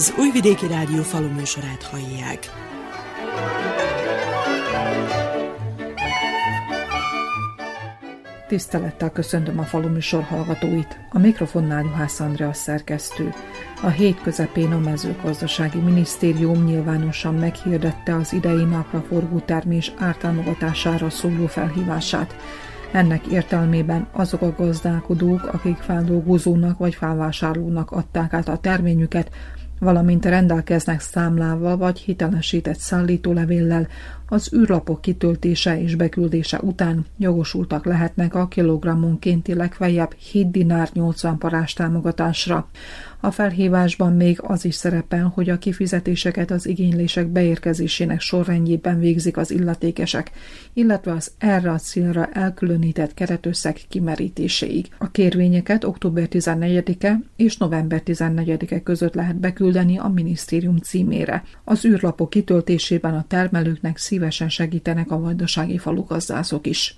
Az Újvidéki Rádió faluműsorát hallják. Tisztelettel köszöntöm a faluműsor hallgatóit. A mikrofonnál Juhász Andrea szerkesztő. A hét közepén a mezőgazdasági minisztérium nyilvánosan meghirdette az idei napra forgó termés ártámogatására szóló felhívását. Ennek értelmében azok a gazdálkodók, akik feldolgozónak vagy felvásárlónak adták át a terményüket, valamint rendelkeznek számlával vagy hitelesített szállítólevéllel, az űrlapok kitöltése és beküldése után jogosultak lehetnek a kilogrammonkénti legfeljebb 7 dinár 80 parás támogatásra. A felhívásban még az is szerepel, hogy a kifizetéseket az igénylések beérkezésének sorrendjében végzik az illetékesek, illetve az erre a célra elkülönített keretösszeg kimerítéséig. A kérvényeket október 14-e és november 14-e között lehet beküldeni a minisztérium címére. Az űrlapok kitöltésében a termelőknek szívesen segítenek a vajdasági falugazdászok is.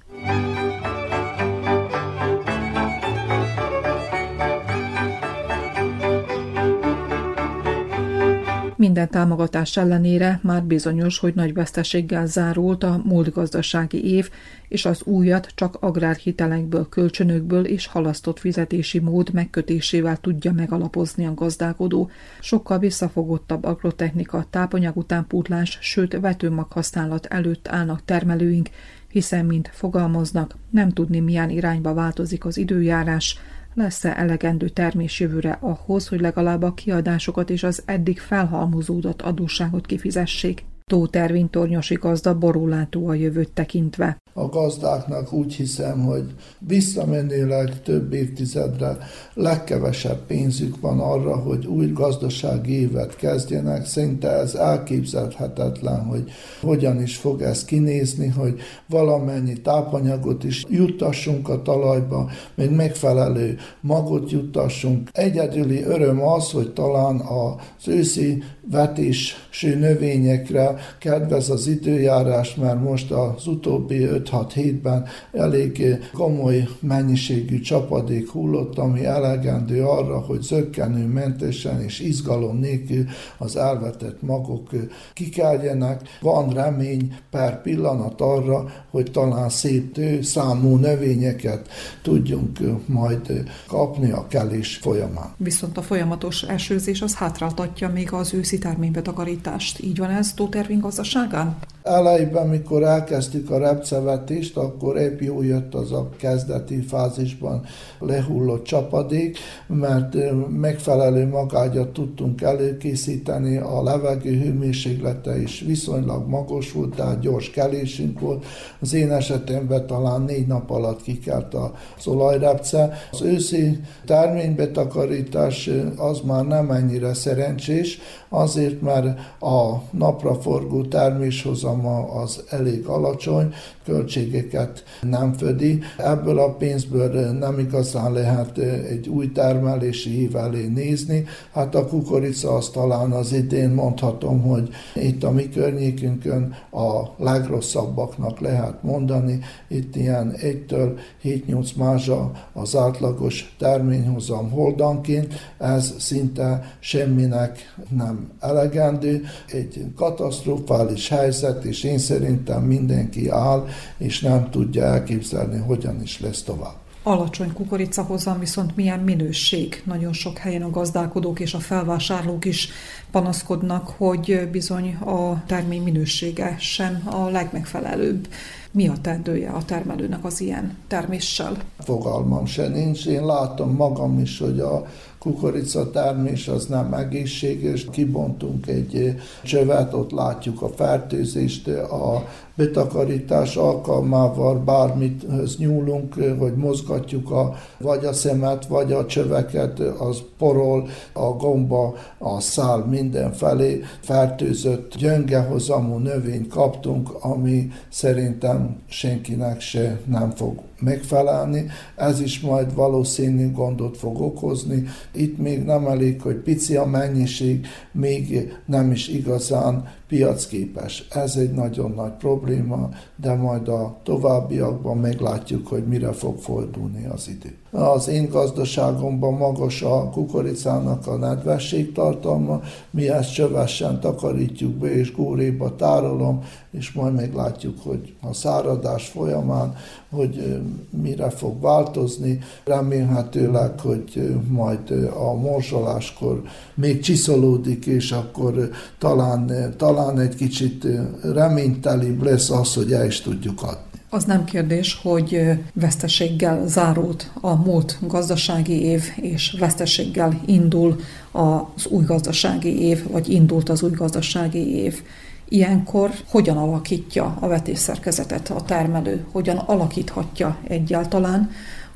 Minden támogatás ellenére már bizonyos, hogy nagy veszteséggel zárult a múlt gazdasági év, és az újat csak agrárhitelekből, kölcsönökből és halasztott fizetési mód megkötésével tudja megalapozni a gazdálkodó. Sokkal visszafogottabb agrotechnika, tápanyag utánpútlás, sőt vetőmag használat előtt állnak termelőink, hiszen, mint fogalmaznak, nem tudni milyen irányba változik az időjárás, lesz-e elegendő termés jövőre ahhoz, hogy legalább a kiadásokat és az eddig felhalmozódott adósságot kifizessék. Tóth Ervin tornyosi gazda borulátó a jövőt tekintve a gazdáknak úgy hiszem, hogy visszamenőleg több évtizedre legkevesebb pénzük van arra, hogy új gazdasági évet kezdjenek. Szinte ez elképzelhetetlen, hogy hogyan is fog ez kinézni, hogy valamennyi tápanyagot is juttassunk a talajba, még megfelelő magot juttassunk. Egyedüli öröm az, hogy talán az őszi vetésű növényekre kedvez az időjárás, mert most az utóbbi 5-6 hétben elég komoly mennyiségű csapadék hullott, ami elegendő arra, hogy zöggenőmentesen és izgalom nélkül az elvetett magok kikeljenek. Van remény per pillanat arra, hogy talán szép tő, számú növényeket tudjunk majd kapni a kelés folyamán. Viszont a folyamatos esőzés az hátráltatja még az őszi terménybetakarítást. Így van ez Tótervin gazdaságán? Elejében, mikor elkezdtük a repcevetést, akkor épp jó jött az a kezdeti fázisban lehullott csapadék, mert megfelelő magágyat tudtunk előkészíteni, a levegő hőmérséklete is viszonylag magas volt, tehát gyors kelésünk volt. Az én esetemben talán négy nap alatt kikelt az olajrepce. Az őszi terménybetakarítás az már nem ennyire szerencsés, azért, mert a napraforgó terméshozama az elég alacsony, költségeket nem födi. Ebből a pénzből nem igazán lehet egy új termelési év elé nézni. Hát a kukorica az talán az idén mondhatom, hogy itt a mi környékünkön a legrosszabbaknak lehet mondani. Itt ilyen 1-től 7-8 mázsa az átlagos terményhozam holdanként. Ez szinte semminek nem elegendő. Egy katasztrofális helyzet, és én szerintem mindenki áll és nem tudja elképzelni, hogyan is lesz tovább. Alacsony kukoricahozam, viszont milyen minőség. Nagyon sok helyen a gazdálkodók és a felvásárlók is panaszkodnak, hogy bizony a termény minősége sem a legmegfelelőbb. Mi a tendője a termelőnek az ilyen terméssel? Fogalmam se nincs. Én látom magam is, hogy a kukorica termés az nem egészséges. Kibontunk egy csövet, ott látjuk a fertőzést, a betakarítás alkalmával bármit nyúlunk, hogy mozgatjuk a, vagy a szemet, vagy a csöveket, az porol, a gomba, a szál mindenfelé fertőzött, gyöngehozamú növényt kaptunk, ami szerintem senkinek se nem fog megfelelni. Ez is majd valószínű gondot fog okozni, Itt még nem elég, hogy pici a mennyiség, még nem is igazán piacképes. Ez egy nagyon nagy probléma, de majd a továbbiakban meglátjuk, hogy mire fog fordulni az idő. Az én gazdaságomban magas a kukoricának a nedvesség tartalma, mi ezt csövesen takarítjuk be és góréba tárolom, és majd meglátjuk, hogy a száradás folyamán, hogy mire fog változni. Remélhetőleg, hogy majd a morzsoláskor még csiszolódik, és akkor talán, talán egy kicsit reménytelibb lesz az, hogy el is tudjuk adni. Az nem kérdés, hogy veszteséggel zárult a múlt gazdasági év, és veszteséggel indul az új gazdasági év, vagy indult az új gazdasági év. Ilyenkor hogyan alakítja a vetésszerkezetet a termelő, hogyan alakíthatja egyáltalán,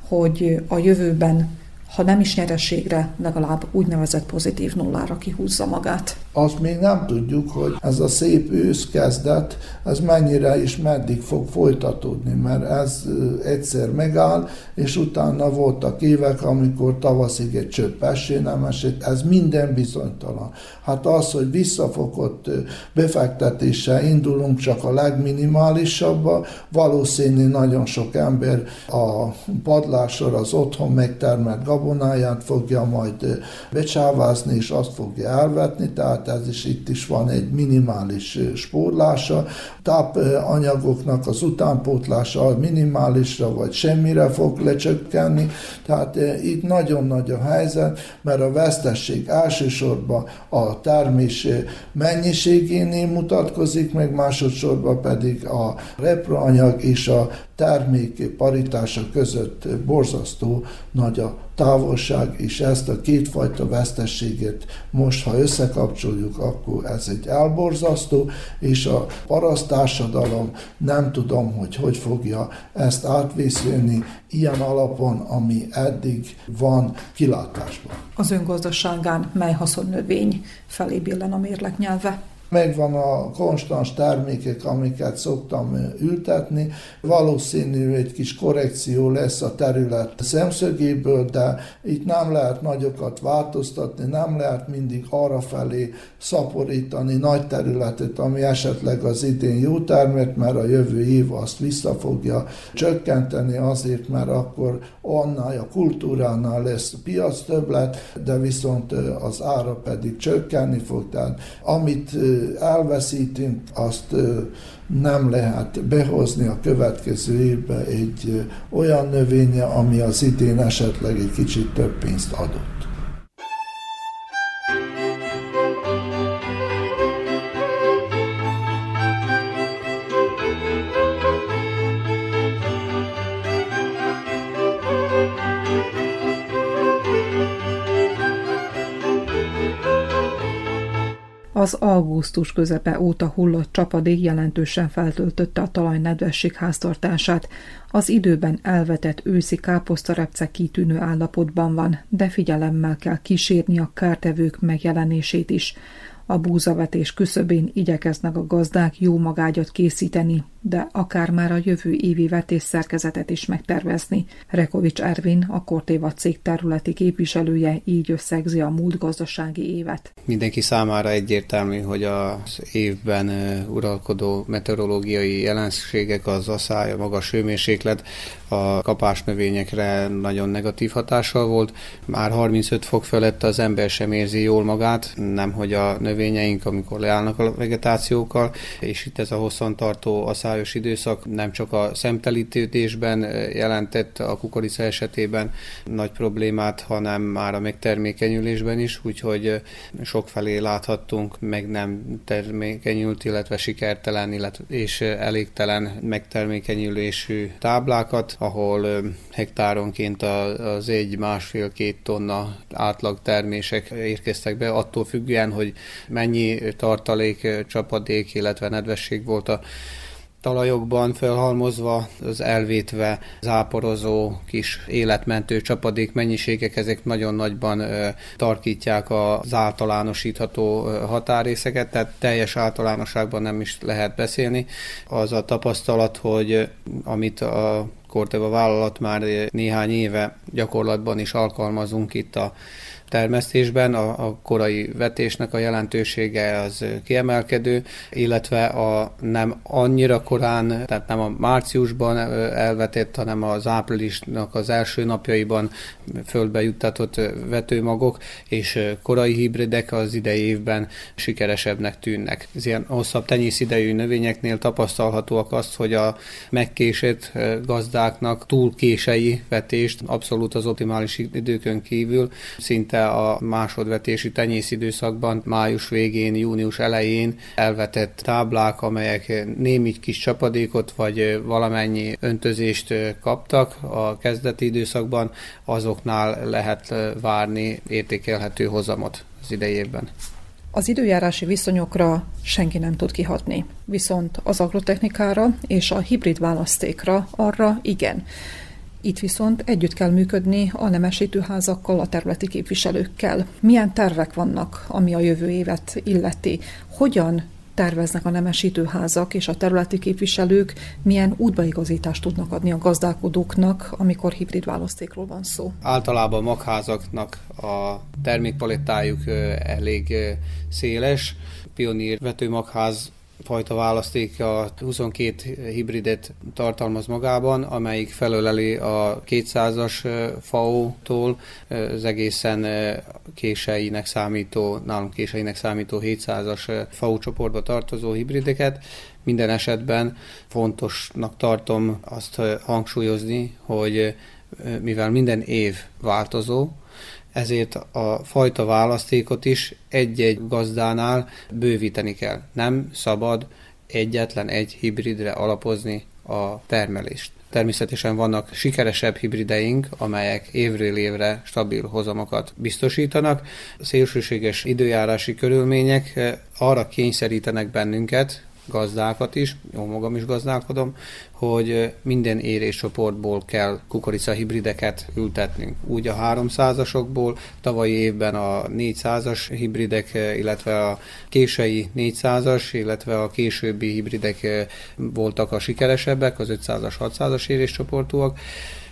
hogy a jövőben ha nem is nyereségre, legalább úgynevezett pozitív nullára kihúzza magát. Azt még nem tudjuk, hogy ez a szép ősz kezdet, ez mennyire és meddig fog folytatódni, mert ez egyszer megáll, és utána voltak évek, amikor tavaszig egy csöpp esé nem esett, ez minden bizonytalan. Hát az, hogy visszafogott befektetéssel indulunk csak a legminimálisabba, valószínű nagyon sok ember a padlásor az otthon megtermelt gabonáját fogja majd becsávázni, és azt fogja elvetni, tehát ez is itt is van egy minimális spórlása. Tápanyagoknak az utánpótlása minimálisra vagy semmire fog lecsökkenni, tehát itt nagyon nagy a helyzet, mert a vesztesség elsősorban a termés mennyiségénél mutatkozik, meg másodszorban pedig a reproanyag és a termék paritása között borzasztó nagy a távolság, és ezt a kétfajta vesztességet most, ha összekapcsoljuk, akkor ez egy elborzasztó, és a parasztársadalom nem tudom, hogy hogy fogja ezt átvészülni ilyen alapon, ami eddig van kilátásban. Az öngazdaságán mely haszonnövény felé billen a mérleg nyelve? Megvan a konstans termékek, amiket szoktam ültetni. Valószínű egy kis korrekció lesz a terület szemszögéből, de itt nem lehet nagyokat változtatni, nem lehet mindig arra szaporítani nagy területet, ami esetleg az idén jó termet, mert a jövő év azt vissza fogja csökkenteni azért, mert akkor annál a kultúránál lesz piac többlet, de viszont az ára pedig csökkenni fog. Tehát amit elveszítünk, azt nem lehet behozni a következő évbe egy olyan növénye, ami az idén esetleg egy kicsit több pénzt adott. Az augusztus közepe óta hullott csapadék jelentősen feltöltötte a talaj nedvesség háztartását. Az időben elvetett őszi káposztarepce kitűnő állapotban van, de figyelemmel kell kísérni a kártevők megjelenését is. A búzavetés küszöbén igyekeznek a gazdák jó magágyat készíteni, de akár már a jövő évi vetésszerkezetet is megtervezni. Rekovics Ervin, a Kortéva cég területi képviselője így összegzi a múlt gazdasági évet. Mindenki számára egyértelmű, hogy az évben uralkodó meteorológiai jelenségek, az asszály, a magas hőmérséklet a kapásnövényekre nagyon negatív hatással volt. Már 35 fok felett az ember sem érzi jól magát, nemhogy a növényeink, amikor leállnak a vegetációkkal, és itt ez a hosszantartó asszályos időszak nem csak a szemtelítődésben jelentett a kukorica esetében nagy problémát, hanem már a megtermékenyülésben is, úgyhogy sokfelé láthattunk meg nem termékenyült, illetve sikertelen, illetve és elégtelen megtermékenyülésű táblákat, ahol hektáronként az egy másfél-két tonna átlag termések érkeztek be, attól függően, hogy mennyi tartalék, csapadék, illetve nedvesség volt a talajokban felhalmozva, az elvétve záporozó kis életmentő csapadék mennyiségek, ezek nagyon nagyban tarkítják az általánosítható határészeket, tehát teljes általánosságban nem is lehet beszélni. Az a tapasztalat, hogy amit a Corteva vállalat már néhány éve gyakorlatban is alkalmazunk itt a termesztésben, a, a korai vetésnek a jelentősége az kiemelkedő, illetve a nem annyira korán, tehát nem a márciusban elvetett, hanem az áprilisnak az első napjaiban földbe juttatott vetőmagok és korai hibridek az idei évben sikeresebbnek tűnnek. Az ilyen hosszabb tenyészidejű növényeknél tapasztalhatóak azt, hogy a megkésett gazdáknak túl kései vetést abszolút az optimális időkön kívül szinte a másodvetési tenyészidőszakban, május végén, június elején elvetett táblák, amelyek némi kis csapadékot vagy valamennyi öntözést kaptak a kezdeti időszakban, azoknál lehet várni értékelhető hozamot az idejében. Az időjárási viszonyokra senki nem tud kihatni, viszont az agrotechnikára és a hibrid választékra arra igen. Itt viszont együtt kell működni a nemesítőházakkal, a területi képviselőkkel. Milyen tervek vannak, ami a jövő évet illeti? Hogyan terveznek a nemesítőházak és a területi képviselők, milyen útbaigazítást tudnak adni a gazdálkodóknak, amikor hibrid választékról van szó? Általában a magházaknak a termékpalettájuk elég széles. Pionír vetőmagház fajta választék a 22 hibridet tartalmaz magában, amelyik felöleli a 200-as FAO-tól az egészen késeinek számító, nálunk késeinek számító 700-as FAO csoportba tartozó hibrideket. Minden esetben fontosnak tartom azt hangsúlyozni, hogy mivel minden év változó, ezért a fajta választékot is egy-egy gazdánál bővíteni kell. Nem szabad egyetlen egy hibridre alapozni a termelést. Természetesen vannak sikeresebb hibrideink, amelyek évről évre stabil hozamokat biztosítanak. Szélsőséges időjárási körülmények arra kényszerítenek bennünket, gazdákat is, jó magam is gazdálkodom, hogy minden éréscsoportból kell kukorica hibrideket ültetnünk. Úgy a 300-asokból, tavalyi évben a 400-as hibridek, illetve a kései 400-as, illetve a későbbi hibridek voltak a sikeresebbek, az 500-as, 600-as éréscsoportúak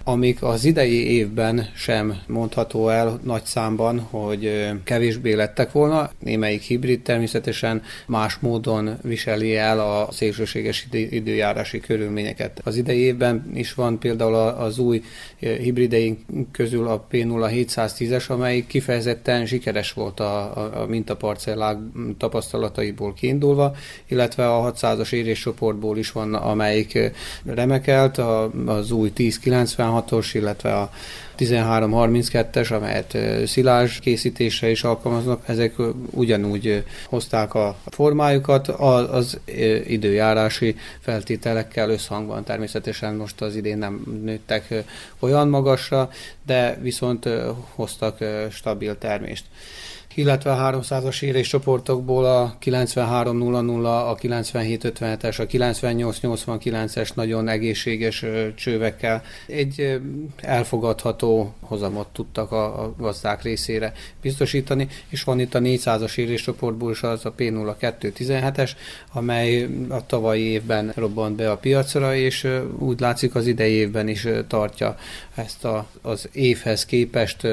amik az idei évben sem mondható el nagy számban, hogy kevésbé lettek volna. Némelyik hibrid természetesen más módon viseli el a szélsőséges időjárási körülményeket. Az idei évben is van például az új hibrideink közül a P0 710-es, amelyik kifejezetten sikeres volt a, a mintaparcellák tapasztalataiból kiindulva, illetve a 600-as éréscsoportból is van, amelyik remekelt, az új 1090 16-os, illetve a 1332-es, amelyet szilázs készítésre is alkalmaznak, ezek ugyanúgy hozták a formájukat az időjárási feltételekkel összhangban. Természetesen most az idén nem nőttek olyan magasra, de viszont hoztak stabil termést illetve a 300-as érés csoportokból a 9300, a 9757-es, a 9889-es nagyon egészséges csővekkel egy elfogadható hozamot tudtak a, gazdák részére biztosítani, és van itt a 400-as érés csoportból is az a P0217-es, amely a tavalyi évben robbant be a piacra, és úgy látszik az idei évben is tartja ezt a, az évhez képest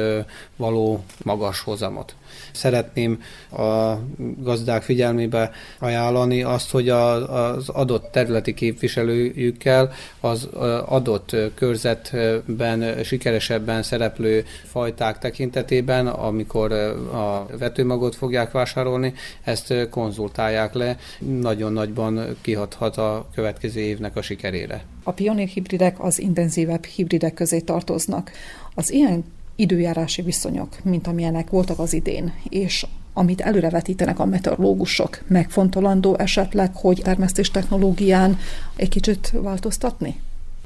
való magas hozamot. Szeretném a gazdák figyelmébe ajánlani azt, hogy az adott területi képviselőjükkel az adott körzetben sikeresebben szereplő fajták tekintetében, amikor a vetőmagot fogják vásárolni, ezt konzultálják le, nagyon nagyban kihathat a következő évnek a sikerére. A pionír hibridek az intenzívebb hibridek közé tartoznak. Az ilyen időjárási viszonyok, mint amilyenek voltak az idén, és amit előrevetítenek a meteorológusok, megfontolandó esetleg, hogy termesztés technológián egy kicsit változtatni?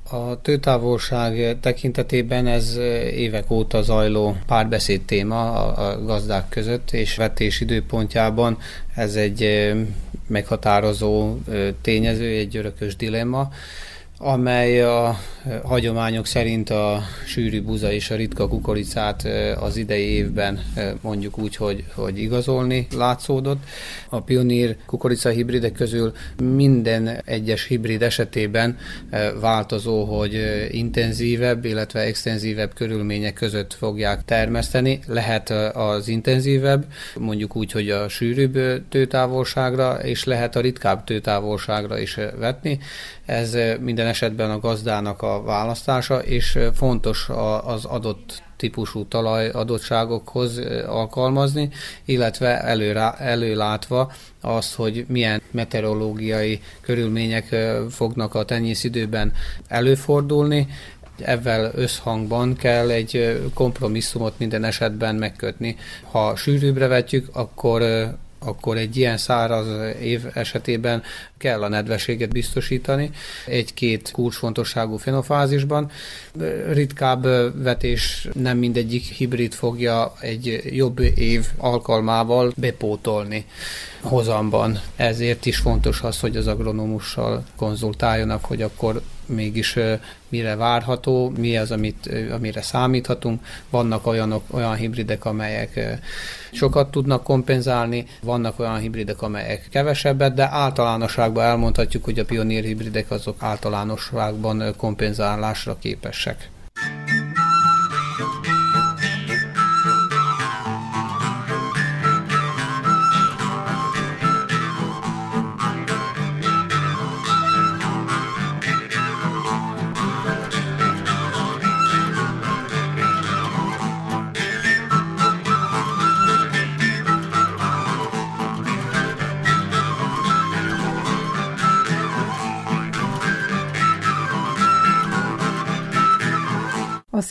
A tőtávolság tekintetében ez évek óta zajló párbeszéd téma a gazdák között, és vetés időpontjában ez egy meghatározó tényező, egy örökös dilemma. Amely a hagyományok szerint a sűrű buza és a ritka kukoricát az idei évben mondjuk úgy, hogy, hogy igazolni látszódott. A pionír kukorica hibridek közül minden egyes hibrid esetében változó, hogy intenzívebb, illetve extenzívebb körülmények között fogják termeszteni. Lehet az intenzívebb, mondjuk úgy, hogy a sűrűbb tőtávolságra, és lehet a ritkább tőtávolságra is vetni. Ez minden esetben a gazdának a választása, és fontos az adott típusú talaj adottságokhoz alkalmazni, illetve előrá, előlátva azt, hogy milyen meteorológiai körülmények fognak a tenyészidőben előfordulni, Ezzel összhangban kell egy kompromisszumot minden esetben megkötni. Ha sűrűbbre vetjük, akkor akkor egy ilyen száraz év esetében kell a nedveséget biztosítani egy-két kulcsfontosságú fenofázisban. Ritkább vetés nem mindegyik hibrid fogja egy jobb év alkalmával bepótolni hozamban. Ezért is fontos az, hogy az agronomussal konzultáljanak, hogy akkor mégis mire várható, mi az, amit, amire számíthatunk. Vannak olyanok, olyan hibridek, amelyek sokat tudnak kompenzálni, vannak olyan hibridek, amelyek kevesebbet, de általánosságban elmondhatjuk, hogy a pionír hibridek azok általánosságban kompenzálásra képesek.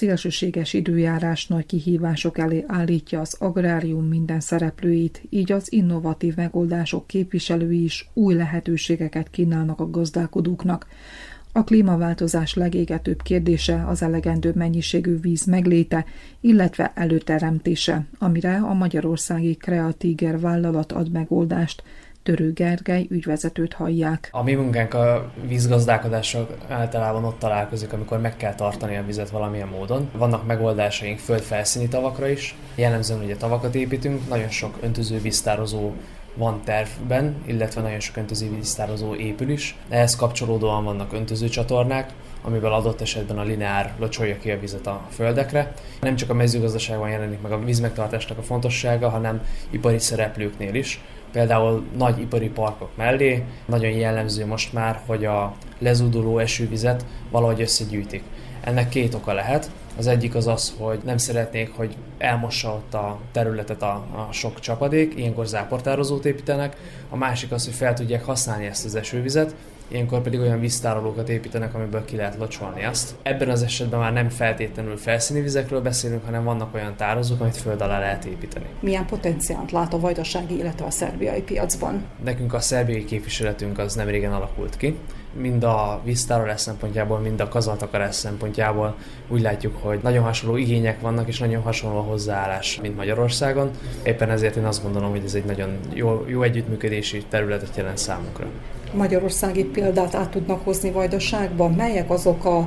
Szélsőséges időjárás nagy kihívások elé állítja az agrárium minden szereplőit, így az innovatív megoldások képviselői is új lehetőségeket kínálnak a gazdálkodóknak. A klímaváltozás legégetőbb kérdése az elegendő mennyiségű víz megléte, illetve előteremtése, amire a magyarországi Kreatíger vállalat ad megoldást – Törő Gergely ügyvezetőt hallják. A mi munkánk a vízgazdálkodással általában ott találkozik, amikor meg kell tartani a vizet valamilyen módon. Vannak megoldásaink földfelszíni tavakra is. Jellemzően ugye tavakat építünk, nagyon sok öntöző víztározó van tervben, illetve nagyon sok öntöző víztározó épül is. Ehhez kapcsolódóan vannak öntöző csatornák, amivel adott esetben a lineár locsolja ki a vizet a földekre. Nem csak a mezőgazdaságban jelenik meg a vízmegtartásnak a fontossága, hanem ipari szereplőknél is. Például nagy ipari parkok mellé nagyon jellemző most már, hogy a lezúduló esővizet valahogy összegyűjtik. Ennek két oka lehet. Az egyik az az, hogy nem szeretnék, hogy elmossa ott a területet a, a sok csapadék, ilyenkor záportározót építenek. A másik az, hogy fel tudják használni ezt az esővizet, ilyenkor pedig olyan víztárolókat építenek, amiből ki lehet locsolni azt. Ebben az esetben már nem feltétlenül felszíni vizekről beszélünk, hanem vannak olyan tározók, amit föld alá lehet építeni. Milyen potenciált lát a vajdasági, illetve a szerbiai piacban? Nekünk a szerbiai képviseletünk az nem régen alakult ki. Mind a víztárolás szempontjából, mind a kazaltakarás szempontjából úgy látjuk, hogy nagyon hasonló igények vannak, és nagyon hasonló a hozzáállás, mint Magyarországon. Éppen ezért én azt gondolom, hogy ez egy nagyon jó, jó együttműködési területet jelent számunkra magyarországi példát át tudnak hozni Vajdaságban? Melyek azok a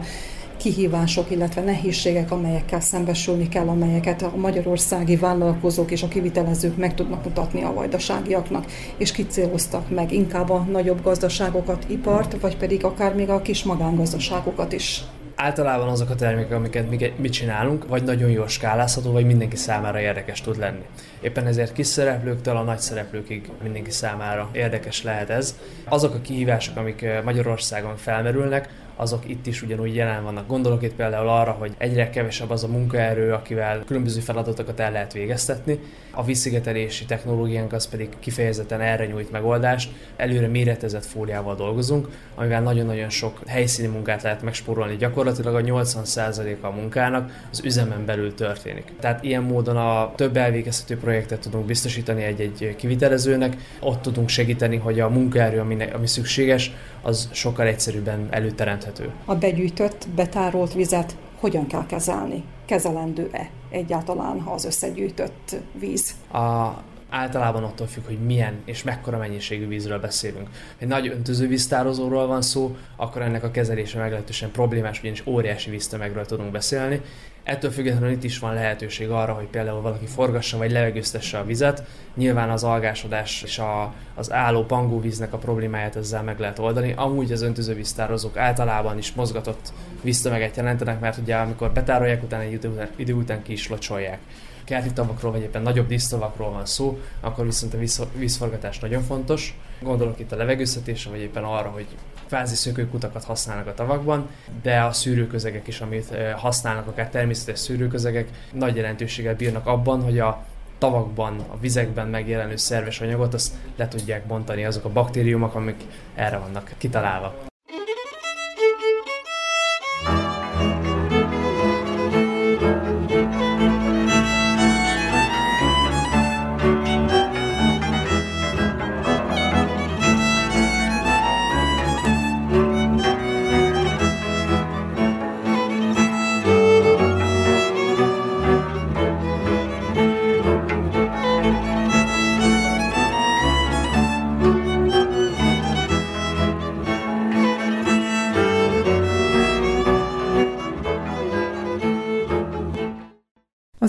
kihívások, illetve nehézségek, amelyekkel szembesülni kell, amelyeket a magyarországi vállalkozók és a kivitelezők meg tudnak mutatni a vajdaságiaknak, és kicéloztak meg? Inkább a nagyobb gazdaságokat, ipart, vagy pedig akár még a kis magángazdaságokat is általában azok a termékek, amiket mi csinálunk, vagy nagyon jól skálázható, vagy mindenki számára érdekes tud lenni. Éppen ezért kis szereplőktől a nagy szereplőkig mindenki számára érdekes lehet ez. Azok a kihívások, amik eh, Magyarországon felmerülnek, azok itt is ugyanúgy jelen vannak. Gondolok itt például arra, hogy egyre kevesebb az a munkaerő, akivel különböző feladatokat el lehet végeztetni. A vízszigetelési technológiánk az pedig kifejezetten erre nyújt megoldást. Előre méretezett fóliával dolgozunk, amivel nagyon-nagyon sok helyszíni munkát lehet megspórolni. Gyakorlatilag a 80% a munkának az üzemen belül történik. Tehát ilyen módon a több elvégezhető projektet tudunk biztosítani egy-egy kivitelezőnek, ott tudunk segíteni, hogy a munkaerő, ami, ami szükséges, az sokkal egyszerűbben előteremthető. A begyűjtött, betárolt vizet hogyan kell kezelni? Kezelendő-e egyáltalán az összegyűjtött víz? A általában attól függ, hogy milyen és mekkora mennyiségű vízről beszélünk. Egy nagy öntözővíztározóról van szó, akkor ennek a kezelése meglehetősen problémás, ugyanis óriási víztömegről tudunk beszélni. Ettől függetlenül itt is van lehetőség arra, hogy például valaki forgassa vagy levegőztesse a vizet. Nyilván az algásodás és a, az álló pangóvíznek a problémáját ezzel meg lehet oldani. Amúgy az öntözővíztározók általában is mozgatott víztömeget jelentenek, mert ugye amikor betárolják, utána egy idő után, idő után ki is locsolják kerti tavakról, vagy éppen nagyobb dísztavakról van szó, akkor viszont a vízforgatás nagyon fontos. Gondolok itt a levegőztetésre, vagy éppen arra, hogy kvázi szökőkutakat használnak a tavakban, de a szűrőközegek is, amit használnak, akár természetes szűrőközegek, nagy jelentőséggel bírnak abban, hogy a tavakban, a vizekben megjelenő szerves anyagot, azt le tudják bontani azok a baktériumok, amik erre vannak kitalálva.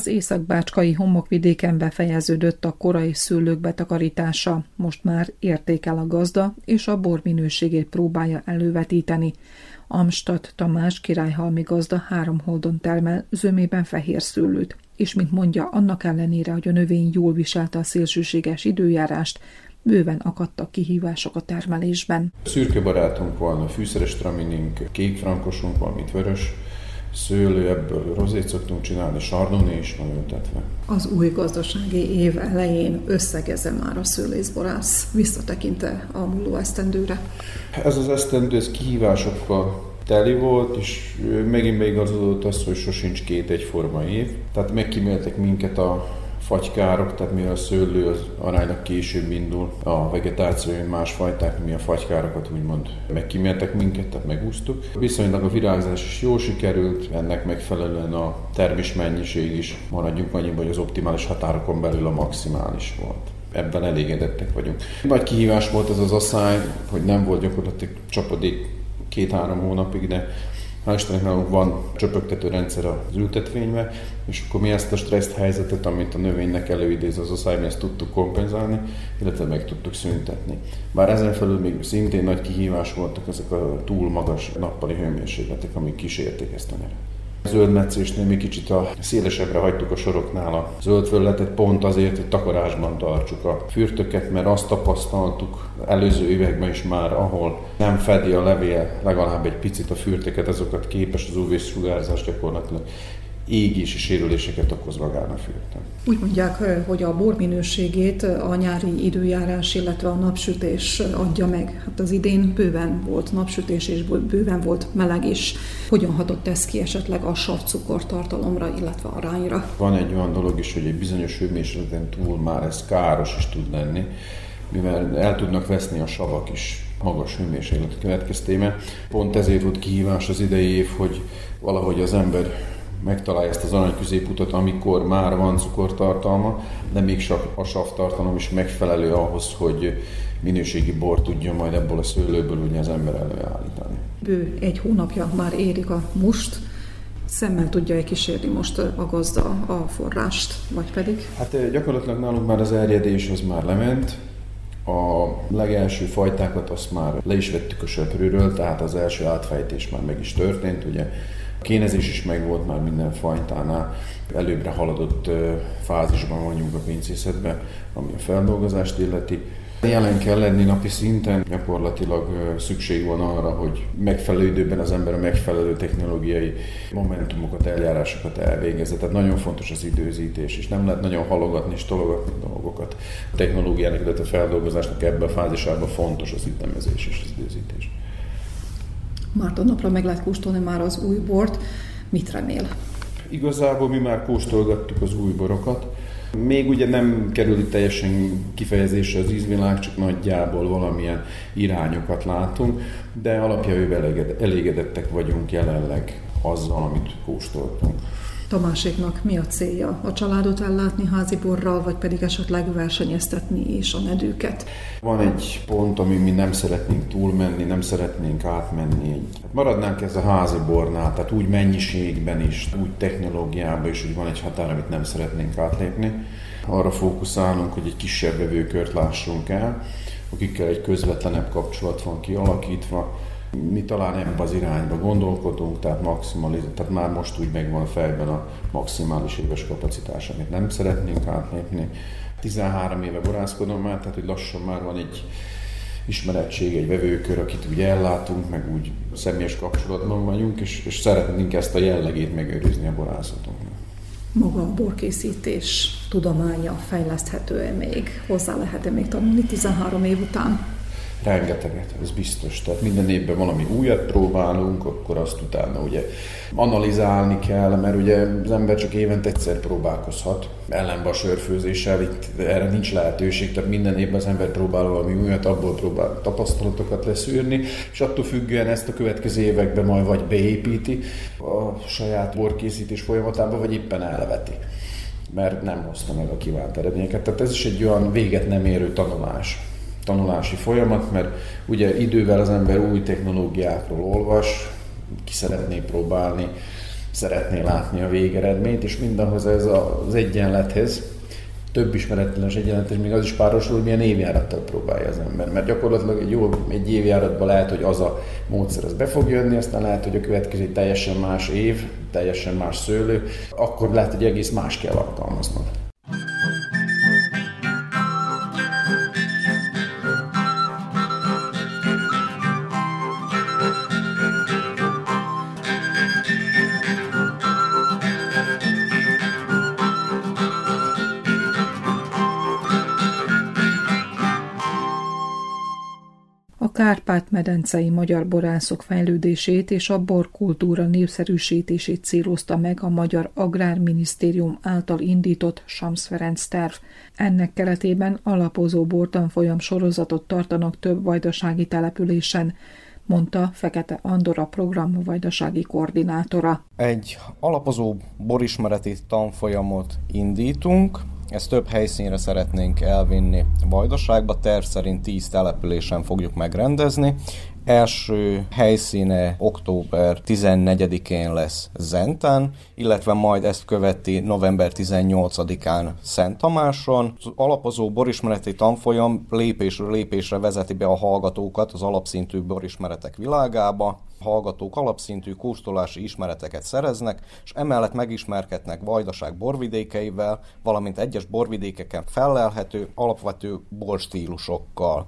Északbácskai homokvidéken befejeződött a korai szőlők betakarítása, most már értékel a gazda, és a bor minőségét próbálja elővetíteni. Amstad Tamás királyhalmi gazda három holdon termel zömében fehér szőlőt, és mint mondja, annak ellenére, hogy a növény jól viselte a szélsőséges időjárást, bőven akadtak kihívások a termelésben. Szürke barátunk van, a fűszeres traminink, kék frankosunk van, mint vörös, szőlő, ebből rozét szoktunk csinálni, sardoné is van ültetve. Az új gazdasági év elején összegeze már a szőlészborász, visszatekinte a múló esztendőre. Ez az esztendő, ez kihívásokkal teli volt, és megint beigazodott az, hogy sosincs két egyforma év. Tehát megkíméltek minket a fagykárok, tehát mivel a szőlő az aránylag később indul a vegetáció, más fajták, mi a fagykárokat úgymond megkíméltek minket, tehát megúsztuk. Viszonylag a virágzás is jól sikerült, ennek megfelelően a termés mennyiség is maradjunk annyiban, hogy az optimális határokon belül a maximális volt ebben elégedettek vagyunk. Nagy kihívás volt ez az asszály, hogy nem volt gyakorlatilag csapadék két-három hónapig, de Hál' Istennek nálunk van csöpögtető rendszer az ültetvénybe, és akkor mi ezt a stressz helyzetet, amit a növénynek előidéz az oszály, mi ezt tudtuk kompenzálni, illetve meg tudtuk szüntetni. Bár ezen felül még szintén nagy kihívás voltak ezek a túl magas nappali hőmérsékletek, amik kísérték ezt a nyeret zöldmetszésnél mi kicsit a szélesebbre hagytuk a soroknál a zöld pont azért, hogy takarásban tartsuk a fürtöket, mert azt tapasztaltuk előző években is már, ahol nem fedi a levél legalább egy picit a fürteket, azokat képes az UV-sugárzás gyakorlatilag égési sérüléseket okoz magán a fürtön. Úgy mondják, hogy a bor minőségét a nyári időjárás, illetve a napsütés adja meg. Hát az idén bőven volt napsütés, és bőven volt meleg is. Hogyan hatott ez ki esetleg a savcukor tartalomra, illetve arányra? Van egy olyan dolog is, hogy egy bizonyos hőmérsékleten túl már ez káros is tud lenni, mivel el tudnak veszni a savak is magas hőmérséklet következtében. Pont ezért volt kihívás az idei év, hogy valahogy az ember megtalálja ezt az arany középutat, amikor már van cukortartalma, de még a savtartalom is megfelelő ahhoz, hogy minőségi bor tudjon majd ebből a szőlőből ugye az ember előállítani. Bő egy hónapja már érik a must, szemmel tudja-e kísérni most a gazda a forrást, vagy pedig? Hát gyakorlatilag nálunk már az erjedés az már lement, a legelső fajtákat azt már le is vettük a söprűről, tehát az első átfejtés már meg is történt, ugye kénezés is megvolt már minden fajtánál, előbbre haladott fázisban vagyunk a pincészetben, ami a feldolgozást illeti. Jelen kell lenni napi szinten, gyakorlatilag szükség van arra, hogy megfelelő időben az ember a megfelelő technológiai momentumokat, eljárásokat elvégezze. Tehát nagyon fontos az időzítés, és nem lehet nagyon halogatni és tologatni dolgokat. A technológiának, illetve a feldolgozásnak ebben a fázisában fontos az ütemezés és az időzítés. Márton napra meg lehet kóstolni már az új bort. Mit remél? Igazából mi már kóstolgattuk az új borokat. Még ugye nem kerül itt teljesen kifejezésre az ízvilág, csak nagyjából valamilyen irányokat látunk, de alapjában elégedettek vagyunk jelenleg azzal, amit kóstoltunk. Tamáséknak mi a célja? A családot ellátni házi borral, vagy pedig esetleg versenyeztetni is a nedőket? Van egy pont, ami mi nem szeretnénk túlmenni, nem szeretnénk átmenni. Maradnánk ez a házi bornál, tehát úgy mennyiségben is, úgy technológiában is, hogy van egy határ, amit nem szeretnénk átlépni. Arra fókuszálunk, hogy egy kisebb vevőkört lássunk el, akikkel egy közvetlenebb kapcsolat van kialakítva, mi talán ebben az irányba gondolkodunk, tehát, maximális, tehát már most úgy megvan fejben a maximális éves kapacitás, amit nem szeretnénk átlépni. 13 éve borászkodom már, tehát hogy lassan már van egy ismerettség, egy vevőkör, akit úgy ellátunk, meg úgy személyes kapcsolatban vagyunk, és, és szeretnénk ezt a jellegét megőrizni a borászatunknak. Maga a borkészítés tudománya fejleszthető-e még? Hozzá lehet-e még tanulni 13 év után? Rengeteget, ez biztos. Tehát minden évben valami újat próbálunk, akkor azt utána ugye analizálni kell, mert ugye az ember csak évente egyszer próbálkozhat. Ellenben a sörfőzéssel itt erre nincs lehetőség, tehát minden évben az ember próbál valami újat, abból próbál tapasztalatokat leszűrni, és attól függően ezt a következő években majd vagy beépíti a saját borkészítés folyamatába, vagy éppen elveti mert nem hozta meg a kívánt eredményeket. Tehát ez is egy olyan véget nem érő tanulás tanulási folyamat, mert ugye idővel az ember új technológiákról olvas, ki szeretné próbálni, szeretné látni a végeredményt, és mindahhoz ez az egyenlethez, több ismeretlenes egyenlethez, még az is párosul, hogy milyen évjárattal próbálja az ember. Mert gyakorlatilag egy jó egy évjáratban lehet, hogy az a módszer az be fog jönni, aztán lehet, hogy a következő teljesen más év, teljesen más szőlő, akkor lehet, hogy egész más kell alkalmaznod. Kárpát-medencei magyar borászok fejlődését és a borkultúra népszerűsítését célozta meg a Magyar Agrárminisztérium által indított Sams Ferenc terv. Ennek keretében alapozó bortanfolyam sorozatot tartanak több vajdasági településen, mondta Fekete Andor a program vajdasági koordinátora. Egy alapozó borismereti tanfolyamot indítunk, ezt több helyszínre szeretnénk elvinni Vajdaságba, terv szerint 10 településen fogjuk megrendezni. Első helyszíne október 14-én lesz Zentán, illetve majd ezt követi november 18-án Szent Tamáson. Az alapozó borismereti tanfolyam lépésről lépésre vezeti be a hallgatókat az alapszintű borismeretek világába hallgatók alapszintű kóstolási ismereteket szereznek, és emellett megismerkednek vajdaság borvidékeivel, valamint egyes borvidékeken fellelhető alapvető borstílusokkal.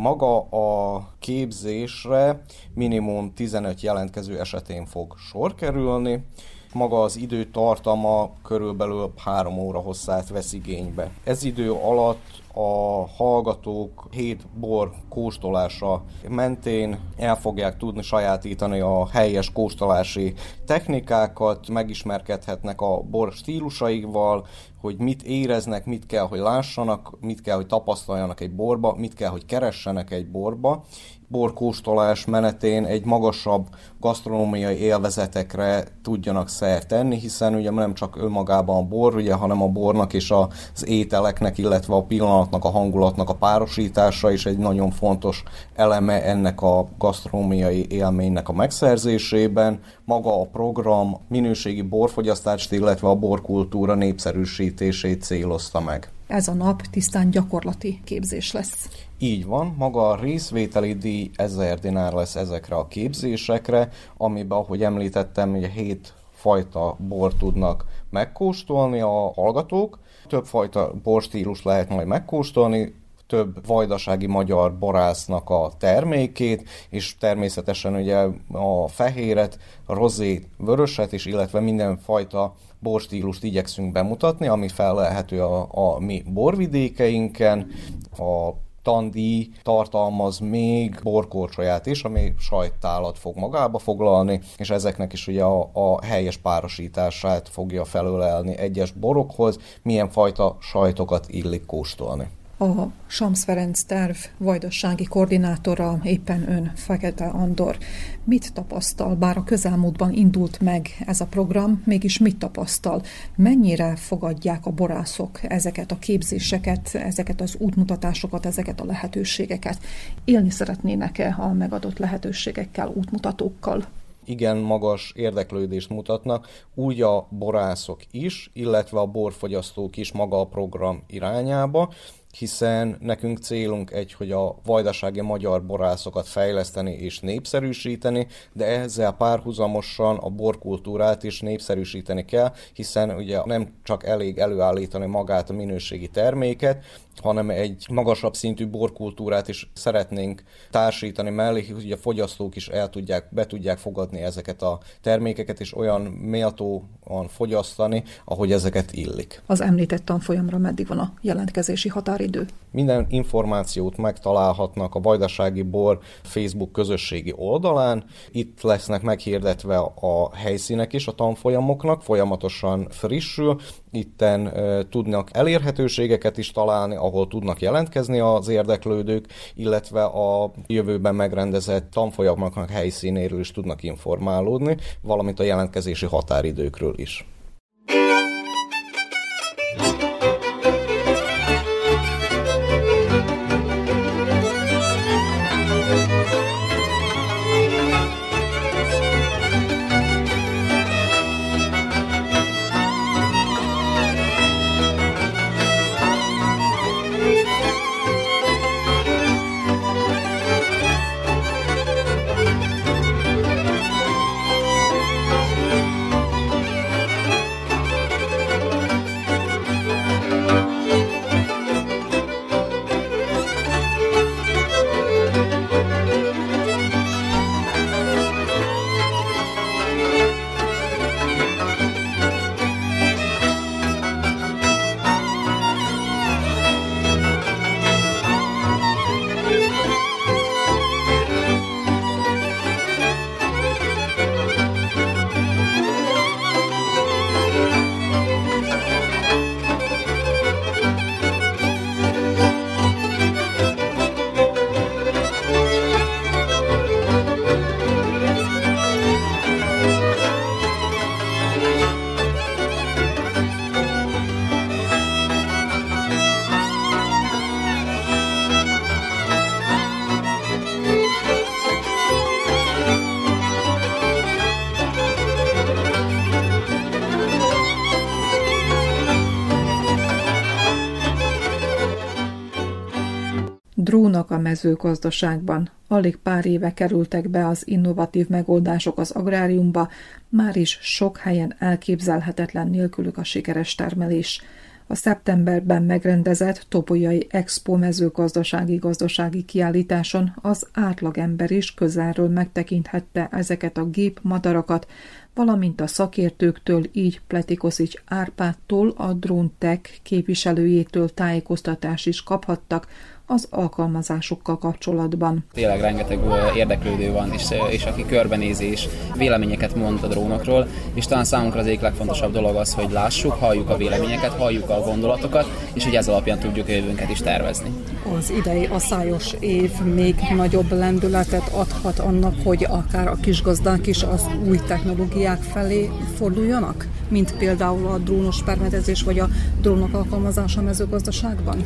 Maga a képzésre minimum 15 jelentkező esetén fog sor kerülni, maga az idő tartama körülbelül 3 óra hosszát vesz igénybe. Ez idő alatt a hallgatók hét bor kóstolása mentén el fogják tudni sajátítani a helyes kóstolási technikákat, megismerkedhetnek a bor stílusaival, hogy mit éreznek, mit kell, hogy lássanak, mit kell, hogy tapasztaljanak egy borba, mit kell, hogy keressenek egy borba, borkóstolás menetén egy magasabb gasztronómiai élvezetekre tudjanak szert tenni, hiszen ugye nem csak önmagában a bor, ugye, hanem a bornak és az ételeknek, illetve a pillanatnak, a hangulatnak a párosítása is egy nagyon fontos eleme ennek a gasztronómiai élménynek a megszerzésében. Maga a program minőségi borfogyasztást, illetve a borkultúra népszerűsítését célozta meg. Ez a nap tisztán gyakorlati képzés lesz. Így van, maga a részvételi díj 1000 dinár lesz ezekre a képzésekre, amiben, ahogy említettem, ugye hét fajta bor tudnak megkóstolni a hallgatók. Több fajta borstílus lehet majd megkóstolni, több vajdasági magyar borásznak a termékét, és természetesen ugye a fehéret, rozét, vöröset, és illetve mindenfajta borstílust igyekszünk bemutatni, ami felelhető a, a mi borvidékeinken, a tandíj tartalmaz még borkorcsolyát is, ami sajttálat fog magába foglalni, és ezeknek is ugye a, a helyes párosítását fogja felölelni egyes borokhoz, milyen fajta sajtokat illik kóstolni. A Sams Ferenc terv vajdasági koordinátora éppen ön, Fekete Andor. Mit tapasztal, bár a közelmúltban indult meg ez a program, mégis mit tapasztal? Mennyire fogadják a borászok ezeket a képzéseket, ezeket az útmutatásokat, ezeket a lehetőségeket? Élni szeretnének-e a megadott lehetőségekkel, útmutatókkal? igen magas érdeklődést mutatnak, úgy a borászok is, illetve a borfogyasztók is maga a program irányába, hiszen nekünk célunk egy, hogy a vajdasági magyar borászokat fejleszteni és népszerűsíteni, de ezzel párhuzamosan a borkultúrát is népszerűsíteni kell, hiszen ugye nem csak elég előállítani magát a minőségi terméket, hanem egy magasabb szintű borkultúrát is szeretnénk társítani mellé, hogy a fogyasztók is el tudják, be tudják fogadni ezeket a termékeket, és olyan méltóan fogyasztani, ahogy ezeket illik. Az említett tanfolyamra meddig van a jelentkezési határidő? Minden információt megtalálhatnak a Vajdasági Bor Facebook közösségi oldalán. Itt lesznek meghirdetve a helyszínek is a tanfolyamoknak, folyamatosan frissül. Itten e, tudnak elérhetőségeket is találni, ahol tudnak jelentkezni az érdeklődők, illetve a jövőben megrendezett tanfolyamoknak helyszínéről is tudnak informálódni, valamint a jelentkezési határidőkről is. Drónok a mezőgazdaságban. Alig pár éve kerültek be az innovatív megoldások az agráriumba, már is sok helyen elképzelhetetlen nélkülük a sikeres termelés. A szeptemberben megrendezett Topolyai Expo mezőgazdasági gazdasági kiállításon az átlagember is közelről megtekinthette ezeket a gépmadarakat, valamint a szakértőktől, így Pletikoszics Árpádtól, a DroneTech képviselőjétől tájékoztatás is kaphattak az alkalmazásokkal kapcsolatban. Tényleg rengeteg érdeklődő van, és, és aki körbenézi és véleményeket mond a drónokról, és talán számunkra az egyik legfontosabb dolog az, hogy lássuk, halljuk a véleményeket, halljuk a gondolatokat, és hogy ez alapján tudjuk a jövőnket is tervezni. Az idei asszályos év még nagyobb lendületet adhat annak, hogy akár a kisgazdák is az új technológiák felé forduljanak, mint például a drónos permetezés vagy a drónok alkalmazása mezőgazdaságban?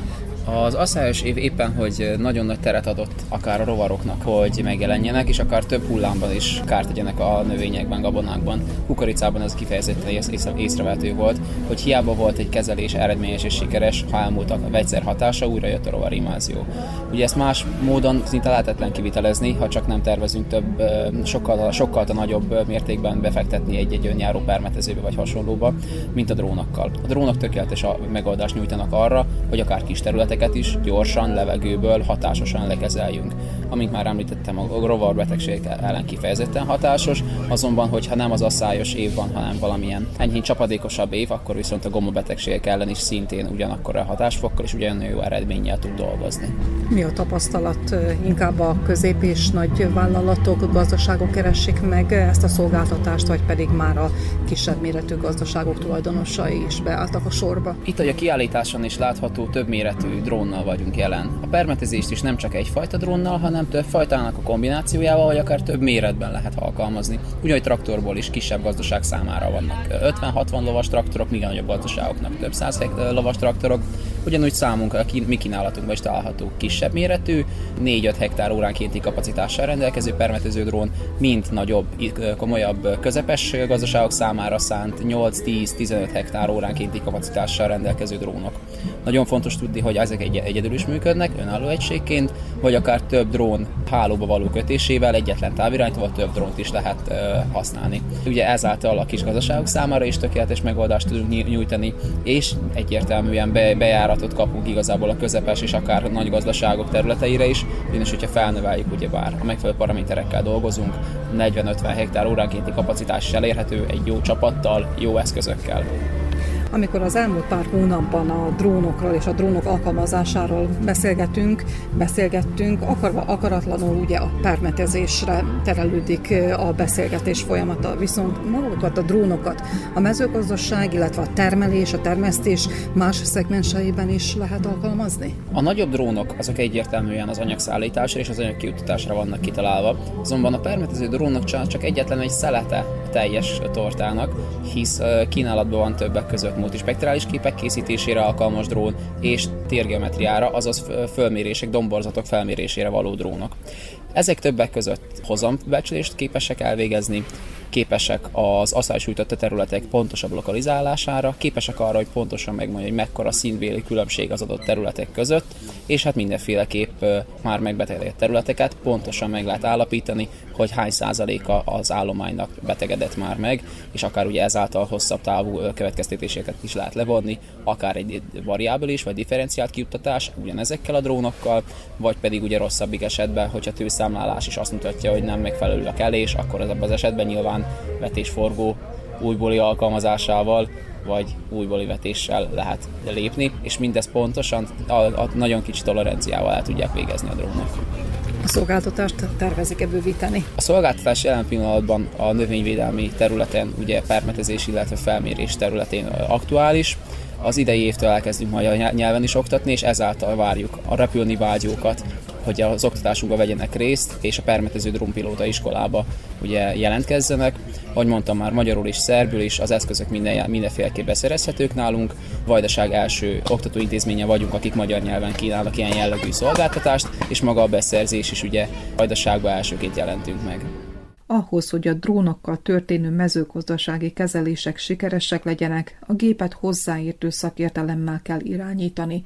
Az asszályos év éppen, hogy nagyon nagy teret adott akár a rovaroknak, hogy megjelenjenek, és akár több hullámban is kárt tegyenek a növényekben, gabonákban. Kukoricában ez kifejezetten ész, észrevehető volt, hogy hiába volt egy kezelés eredményes és sikeres, ha elmúltak a vegyszer hatása, újra jött a rovarimázió. Ugye ezt más módon szinte lehetetlen kivitelezni, ha csak nem tervezünk több, sokkal, sokkal nagyobb mértékben befektetni egy-egy önjáró permetezőbe vagy hasonlóba, mint a drónokkal. A drónok tökéletes a megoldást nyújtanak arra, hogy akár kis terület területeket is gyorsan, levegőből hatásosan lekezeljünk. Amint már említettem, a rovarbetegség ellen kifejezetten hatásos, azonban, hogyha nem az asszályos év van, hanem valamilyen enyhén csapadékosabb év, akkor viszont a gomobetegségek ellen is szintén ugyanakkor a hatásfokkal és ugyanolyan jó eredménnyel tud dolgozni. Mi a tapasztalat? Inkább a közép és nagy vállalatok, gazdaságok keresik meg ezt a szolgáltatást, vagy pedig már a kisebb méretű gazdaságok tulajdonosai is beálltak a sorba? Itt, hogy a kiállításon is látható több méretű drónnal vagyunk jelen. A permetezést is nem csak egyfajta drónnal, hanem több fajtának a kombinációjával, vagy akár több méretben lehet alkalmazni. Ugyanúgy traktorból is kisebb gazdaság számára vannak 50-60 lovas traktorok, míg nagyobb gazdaságoknak több száz lovas traktorok. Ugyanúgy számunkra, mi kínálatunk is található kisebb méretű, 4-5 hektár óránkénti kapacitással rendelkező permetező drón, mint nagyobb, komolyabb, közepes gazdaságok számára szánt 8-10-15 hektár óránkénti kapacitással rendelkező drónok. Nagyon fontos tudni, hogy ezek egy- egyedül is működnek, önálló egységként, vagy akár több drón hálóba való kötésével egyetlen távirányítóval több drónt is lehet uh, használni. Ugye ezáltal a kis gazdaságok számára is tökéletes megoldást tudunk nyújtani, és egyértelműen be, bejáratot kapunk igazából a közepes és akár nagy gazdaságok területeire is, ugyanis hogyha felnöveljük ugyebár a megfelelő paraméterekkel dolgozunk, 40-50 hektár óránkénti kapacitás is elérhető egy jó csapattal, jó eszközökkel. Amikor az elmúlt pár hónapban a drónokról és a drónok alkalmazásáról beszélgetünk, beszélgettünk, akarva akaratlanul ugye a permetezésre terelődik a beszélgetés folyamata. Viszont magukat a drónokat a mezőgazdaság, illetve a termelés, a termesztés más szegmenseiben is lehet alkalmazni? A nagyobb drónok azok egyértelműen az anyagszállításra és az anyagkiutatásra vannak kitalálva, azonban a permetező drónok csak egyetlen egy szelete teljes tortának, hisz kínálatban van többek között multispektrális képek készítésére alkalmas drón és térgeometriára, azaz fölmérések, domborzatok felmérésére való drónok. Ezek többek között hozambecslést képesek elvégezni, képesek az asszály területek pontosabb lokalizálására, képesek arra, hogy pontosan megmondja, hogy mekkora színvéli különbség az adott területek között, és hát mindenféleképp már megbetegedett területeket pontosan meg lehet állapítani, hogy hány százaléka az állománynak betegedett már meg, és akár ugye ezáltal hosszabb távú következtetéseket is lehet levonni, akár egy variábilis vagy differenciált kiuttatás ugyanezekkel a drónokkal, vagy pedig ugye rosszabbik esetben, hogyha tőszámlálás is azt mutatja, hogy nem megfelelő a kelés, akkor ez az esetben nyilván vetésforgó újbóli alkalmazásával vagy újbóli vetéssel lehet lépni, és mindez pontosan a, a nagyon kicsi toleranciával el tudják végezni a drónok. A szolgáltatást tervezik-e bővíteni? A szolgáltatás jelen pillanatban a növényvédelmi területen, ugye permetezés, illetve felmérés területén aktuális. Az idei évtől elkezdünk magyar nyelven is oktatni, és ezáltal várjuk a repülni vágyókat, hogy az oktatásunkba vegyenek részt, és a permetező drónpilóta iskolába ugye jelentkezzenek. Ahogy mondtam már, magyarul is, szerbül is, az eszközök minden, mindenféleképp beszerezhetők nálunk. Vajdaság első oktatóintézménye vagyunk, akik magyar nyelven kínálnak ilyen jellegű szolgáltatást, és maga a beszerzés is ugye Vajdaságban elsőként jelentünk meg. Ahhoz, hogy a drónokkal történő mezőgazdasági kezelések sikeresek legyenek, a gépet hozzáértő szakértelemmel kell irányítani.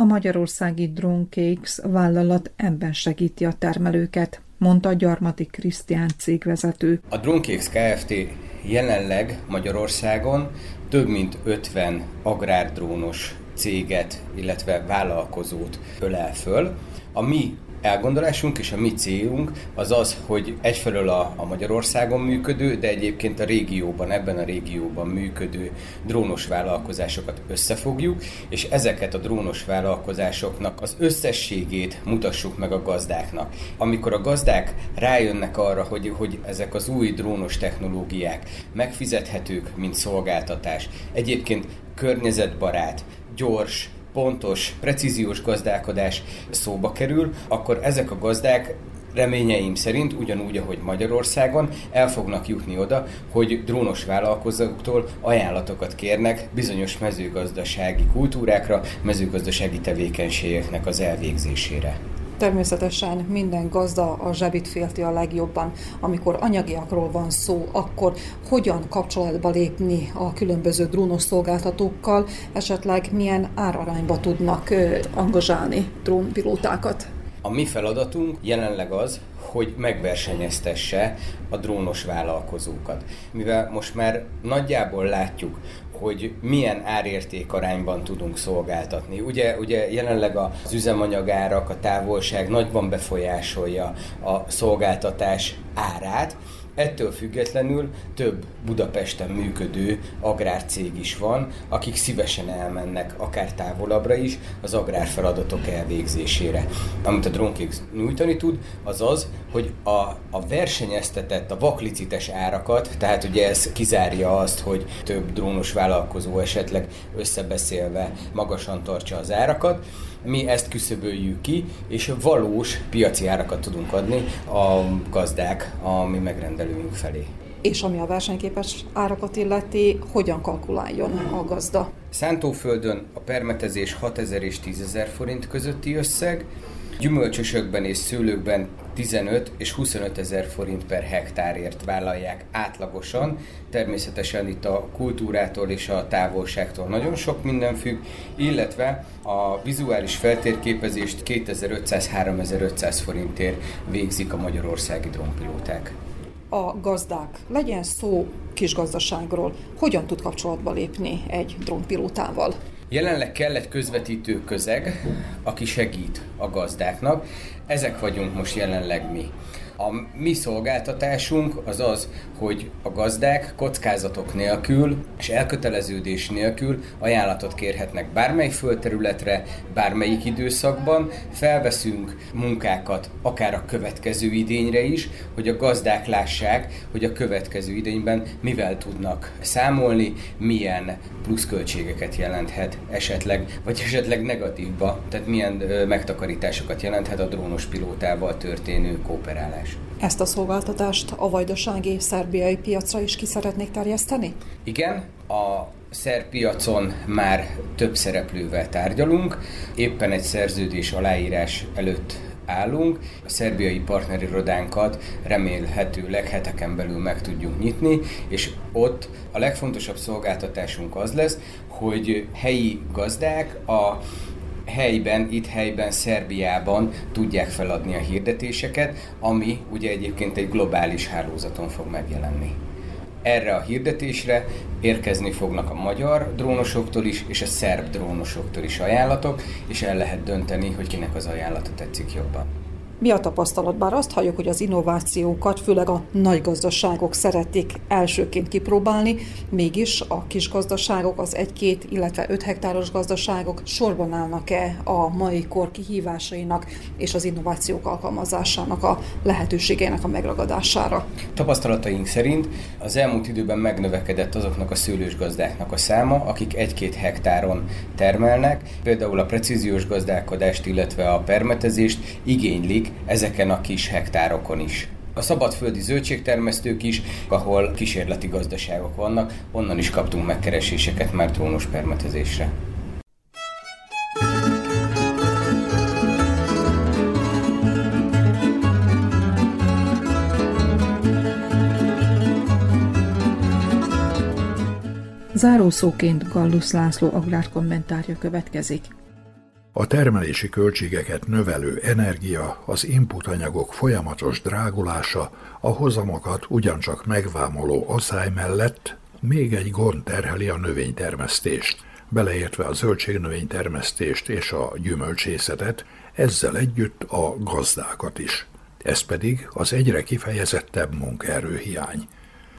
A magyarországi Drone Cakes vállalat ebben segíti a termelőket, mondta Gyarmati Krisztián cégvezető. A Drone Cakes Kft. jelenleg Magyarországon több mint 50 agrárdrónos céget, illetve vállalkozót ölel föl. A mi elgondolásunk és a mi célunk az az, hogy egyfelől a, a Magyarországon működő, de egyébként a régióban, ebben a régióban működő drónos vállalkozásokat összefogjuk, és ezeket a drónos vállalkozásoknak az összességét mutassuk meg a gazdáknak. Amikor a gazdák rájönnek arra, hogy, hogy ezek az új drónos technológiák megfizethetők, mint szolgáltatás, egyébként környezetbarát, gyors, pontos, precíziós gazdálkodás szóba kerül, akkor ezek a gazdák reményeim szerint, ugyanúgy, ahogy Magyarországon, el fognak jutni oda, hogy drónos vállalkozóktól ajánlatokat kérnek bizonyos mezőgazdasági kultúrákra, mezőgazdasági tevékenységeknek az elvégzésére. Természetesen minden gazda a zsebit félti a legjobban. Amikor anyagiakról van szó, akkor hogyan kapcsolatba lépni a különböző drónos szolgáltatókkal, esetleg milyen árarányba tudnak angazsálni drónpilótákat? A mi feladatunk jelenleg az, hogy megversenyeztesse a drónos vállalkozókat. Mivel most már nagyjából látjuk, hogy milyen árérték arányban tudunk szolgáltatni. Ugye, ugye jelenleg az üzemanyagárak, a távolság nagyban befolyásolja a szolgáltatás árát, Ettől függetlenül több Budapesten működő agrárcég is van, akik szívesen elmennek akár távolabbra is az agrárfeladatok elvégzésére. Amit a drónkék nyújtani tud, az az, hogy a, a versenyeztetett, a vaklicites árakat, tehát ugye ez kizárja azt, hogy több drónos vállalkozó esetleg összebeszélve magasan tartsa az árakat, mi ezt küszöböljük ki, és valós piaci árakat tudunk adni a gazdák a mi megrendelőink felé. És ami a versenyképes árakat illeti, hogyan kalkuláljon a gazda? Szántóföldön a permetezés 6000 és 10.000 forint közötti összeg, gyümölcsösökben és szőlőkben 15 és 25 ezer forint per hektárért vállalják átlagosan. Természetesen itt a kultúrától és a távolságtól nagyon sok minden függ, illetve a vizuális feltérképezést 2500-3500 forintért végzik a magyarországi drónpilóták a gazdák, legyen szó kisgazdaságról, hogyan tud kapcsolatba lépni egy drónpilótával? Jelenleg kell egy közvetítő közeg, aki segít a gazdáknak. Ezek vagyunk most jelenleg mi. A mi szolgáltatásunk az az, hogy a gazdák kockázatok nélkül és elköteleződés nélkül ajánlatot kérhetnek bármely földterületre, bármelyik időszakban. Felveszünk munkákat akár a következő idényre is, hogy a gazdák lássák, hogy a következő idényben mivel tudnak számolni, milyen pluszköltségeket jelenthet esetleg, vagy esetleg negatívba, tehát milyen megtakarításokat jelenthet a drónos pilótával történő kooperálás. Ezt a szolgáltatást a vajdasági szerbiai piacra is ki szeretnék terjeszteni? Igen, a szerb piacon már több szereplővel tárgyalunk, éppen egy szerződés aláírás előtt állunk. A szerbiai partnerirodánkat remélhetőleg heteken belül meg tudjuk nyitni, és ott a legfontosabb szolgáltatásunk az lesz, hogy helyi gazdák a helyben, itt helyben, Szerbiában tudják feladni a hirdetéseket, ami ugye egyébként egy globális hálózaton fog megjelenni. Erre a hirdetésre érkezni fognak a magyar drónosoktól is, és a szerb drónosoktól is ajánlatok, és el lehet dönteni, hogy kinek az ajánlata tetszik jobban. Mi a tapasztalat? Bár azt halljuk, hogy az innovációkat főleg a nagy gazdaságok szeretik elsőként kipróbálni, mégis a kis gazdaságok, az egy-két, illetve öt hektáros gazdaságok sorban állnak-e a mai kor kihívásainak és az innovációk alkalmazásának a lehetőségeinek a megragadására? Tapasztalataink szerint az elmúlt időben megnövekedett azoknak a szőlős gazdáknak a száma, akik egy-két hektáron termelnek, például a precíziós gazdálkodást, illetve a permetezést igénylik ezeken a kis hektárokon is. A szabadföldi zöldségtermesztők is, ahol kísérleti gazdaságok vannak, onnan is kaptunk megkereséseket már trónos permetezésre. Zárószóként Gallus László agrárkommentárja következik. A termelési költségeket növelő energia, az inputanyagok folyamatos drágulása, a hozamokat ugyancsak megvámoló asszály mellett még egy gond terheli a növénytermesztést, beleértve a zöldségnövénytermesztést és a gyümölcsészetet, ezzel együtt a gazdákat is. Ez pedig az egyre kifejezettebb munkaerőhiány.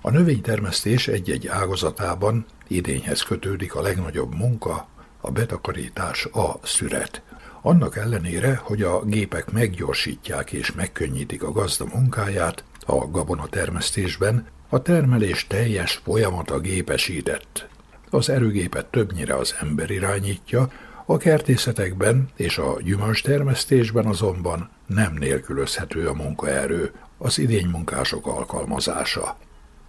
A növénytermesztés egy-egy ágazatában idényhez kötődik a legnagyobb munka, a betakarítás a szüret. Annak ellenére, hogy a gépek meggyorsítják és megkönnyítik a gazda munkáját, a gabona termesztésben a termelés teljes folyamata gépesített. Az erőgépet többnyire az ember irányítja, a kertészetekben és a gyümölcs termesztésben azonban nem nélkülözhető a munkaerő, az idénymunkások alkalmazása.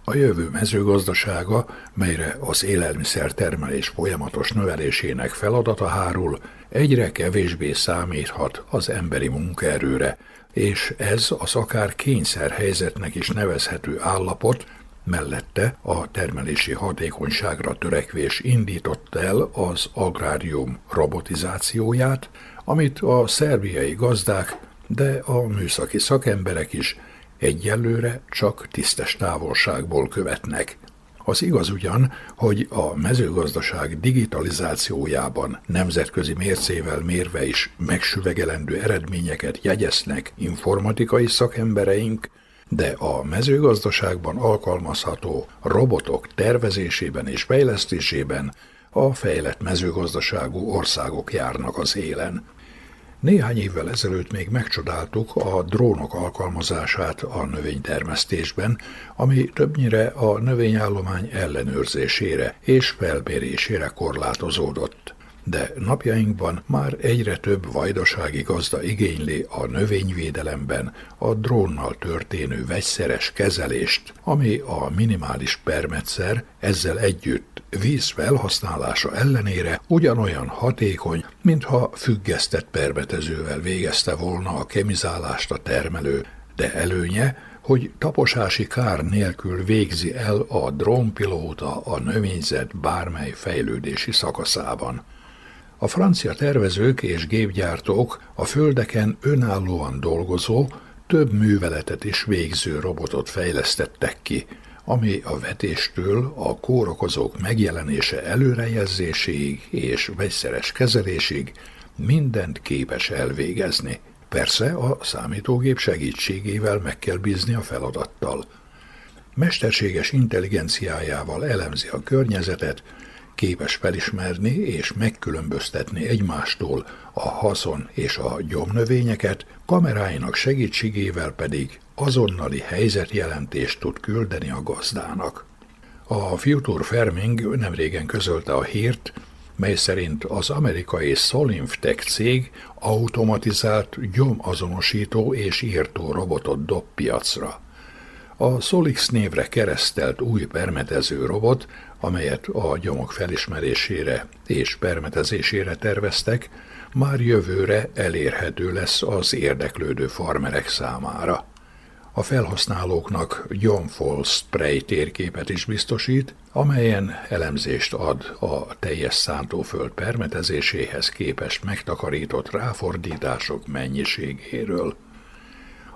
A jövő mezőgazdasága, melyre az élelmiszertermelés folyamatos növelésének feladata hárul, egyre kevésbé számíthat az emberi munkaerőre, és ez az akár kényszerhelyzetnek is nevezhető állapot, mellette a termelési hatékonyságra törekvés indított el az agrárium robotizációját, amit a szerbiai gazdák, de a műszaki szakemberek is egyelőre csak tisztes távolságból követnek. Az igaz ugyan, hogy a mezőgazdaság digitalizációjában nemzetközi mércével mérve is megsüvegelendő eredményeket jegyeznek informatikai szakembereink, de a mezőgazdaságban alkalmazható robotok tervezésében és fejlesztésében a fejlett mezőgazdaságú országok járnak az élen. Néhány évvel ezelőtt még megcsodáltuk a drónok alkalmazását a növénytermesztésben, ami többnyire a növényállomány ellenőrzésére és felmérésére korlátozódott. de napjainkban már egyre több vajdasági gazda igényli a növényvédelemben a drónnal történő vegyszeres kezelést, ami a minimális permetszer ezzel együtt víz felhasználása ellenére ugyanolyan hatékony, mintha függesztett permetezővel végezte volna a kemizálást a termelő, de előnye, hogy taposási kár nélkül végzi el a drónpilóta a növényzet bármely fejlődési szakaszában. A francia tervezők és gépgyártók a földeken önállóan dolgozó, több műveletet is végző robotot fejlesztettek ki, ami a vetéstől a kórokozók megjelenése előrejelzéséig és vegyszeres kezelésig mindent képes elvégezni. Persze a számítógép segítségével meg kell bízni a feladattal. Mesterséges intelligenciájával elemzi a környezetet, képes felismerni és megkülönböztetni egymástól a haszon és a gyomnövényeket, kameráinak segítségével pedig azonnali helyzetjelentést tud küldeni a gazdának. A Future Farming nemrégen közölte a hírt, mely szerint az amerikai Solinftech cég automatizált gyomazonosító és írtó robotot dob piacra. A Solix névre keresztelt új permetező robot, amelyet a gyomok felismerésére és permetezésére terveztek, már jövőre elérhető lesz az érdeklődő farmerek számára. A felhasználóknak John Spray térképet is biztosít, amelyen elemzést ad a teljes szántóföld permetezéséhez képest megtakarított ráfordítások mennyiségéről.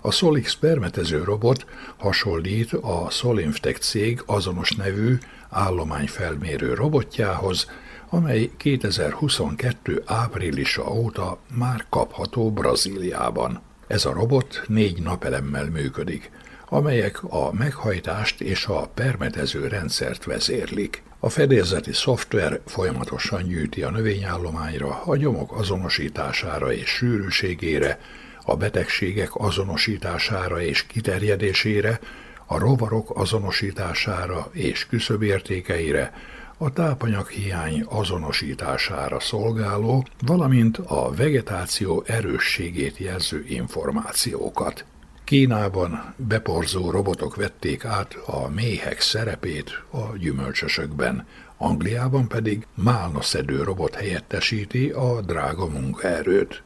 A Solix permetező robot hasonlít a Solinftech cég azonos nevű állományfelmérő robotjához, amely 2022. áprilisa óta már kapható Brazíliában. Ez a robot négy napelemmel működik, amelyek a meghajtást és a permetező rendszert vezérlik. A fedélzeti szoftver folyamatosan gyűjti a növényállományra, a gyomok azonosítására és sűrűségére, a betegségek azonosítására és kiterjedésére, a rovarok azonosítására és küszöbértékeire, a tápanyag hiány azonosítására szolgáló, valamint a vegetáció erősségét jelző információkat. Kínában beporzó robotok vették át a méhek szerepét a gyümölcsösökben, Angliában pedig málnaszedő robot helyettesíti a drága munkaerőt.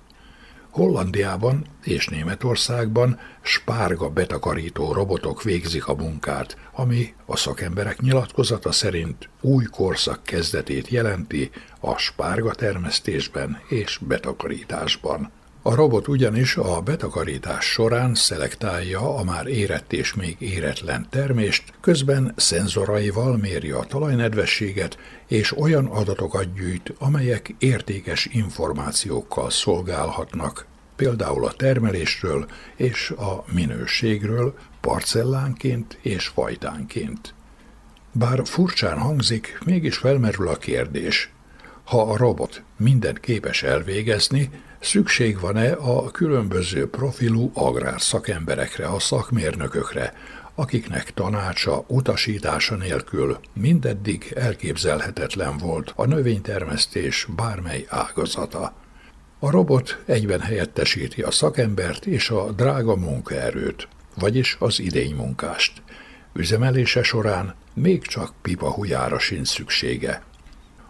Hollandiában és Németországban spárga betakarító robotok végzik a munkát, ami a szakemberek nyilatkozata szerint új korszak kezdetét jelenti a spárga termesztésben és betakarításban. A robot ugyanis a betakarítás során szelektálja a már érett és még éretlen termést, közben szenzoraival méri a talajnedvességet, és olyan adatokat gyűjt, amelyek értékes információkkal szolgálhatnak, például a termelésről és a minőségről parcellánként és fajtánként. Bár furcsán hangzik, mégis felmerül a kérdés, ha a robot mindent képes elvégezni, szükség van-e a különböző profilú agrárszakemberekre, a szakmérnökökre, akiknek tanácsa, utasítása nélkül mindeddig elképzelhetetlen volt a növénytermesztés bármely ágazata. A robot egyben helyettesíti a szakembert és a drága munkaerőt, vagyis az idénymunkást. Üzemelése során még csak pipa hujára sincs szüksége.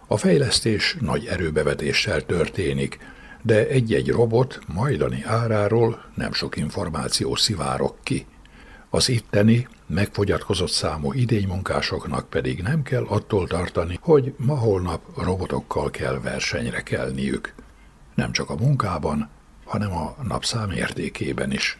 A fejlesztés nagy erőbevetéssel történik, de egy-egy robot majdani áráról nem sok információ szivárok ki. Az itteni, megfogyatkozott számú idénymunkásoknak pedig nem kell attól tartani, hogy ma-holnap robotokkal kell versenyre kelniük. Nem csak a munkában, hanem a napszám értékében is.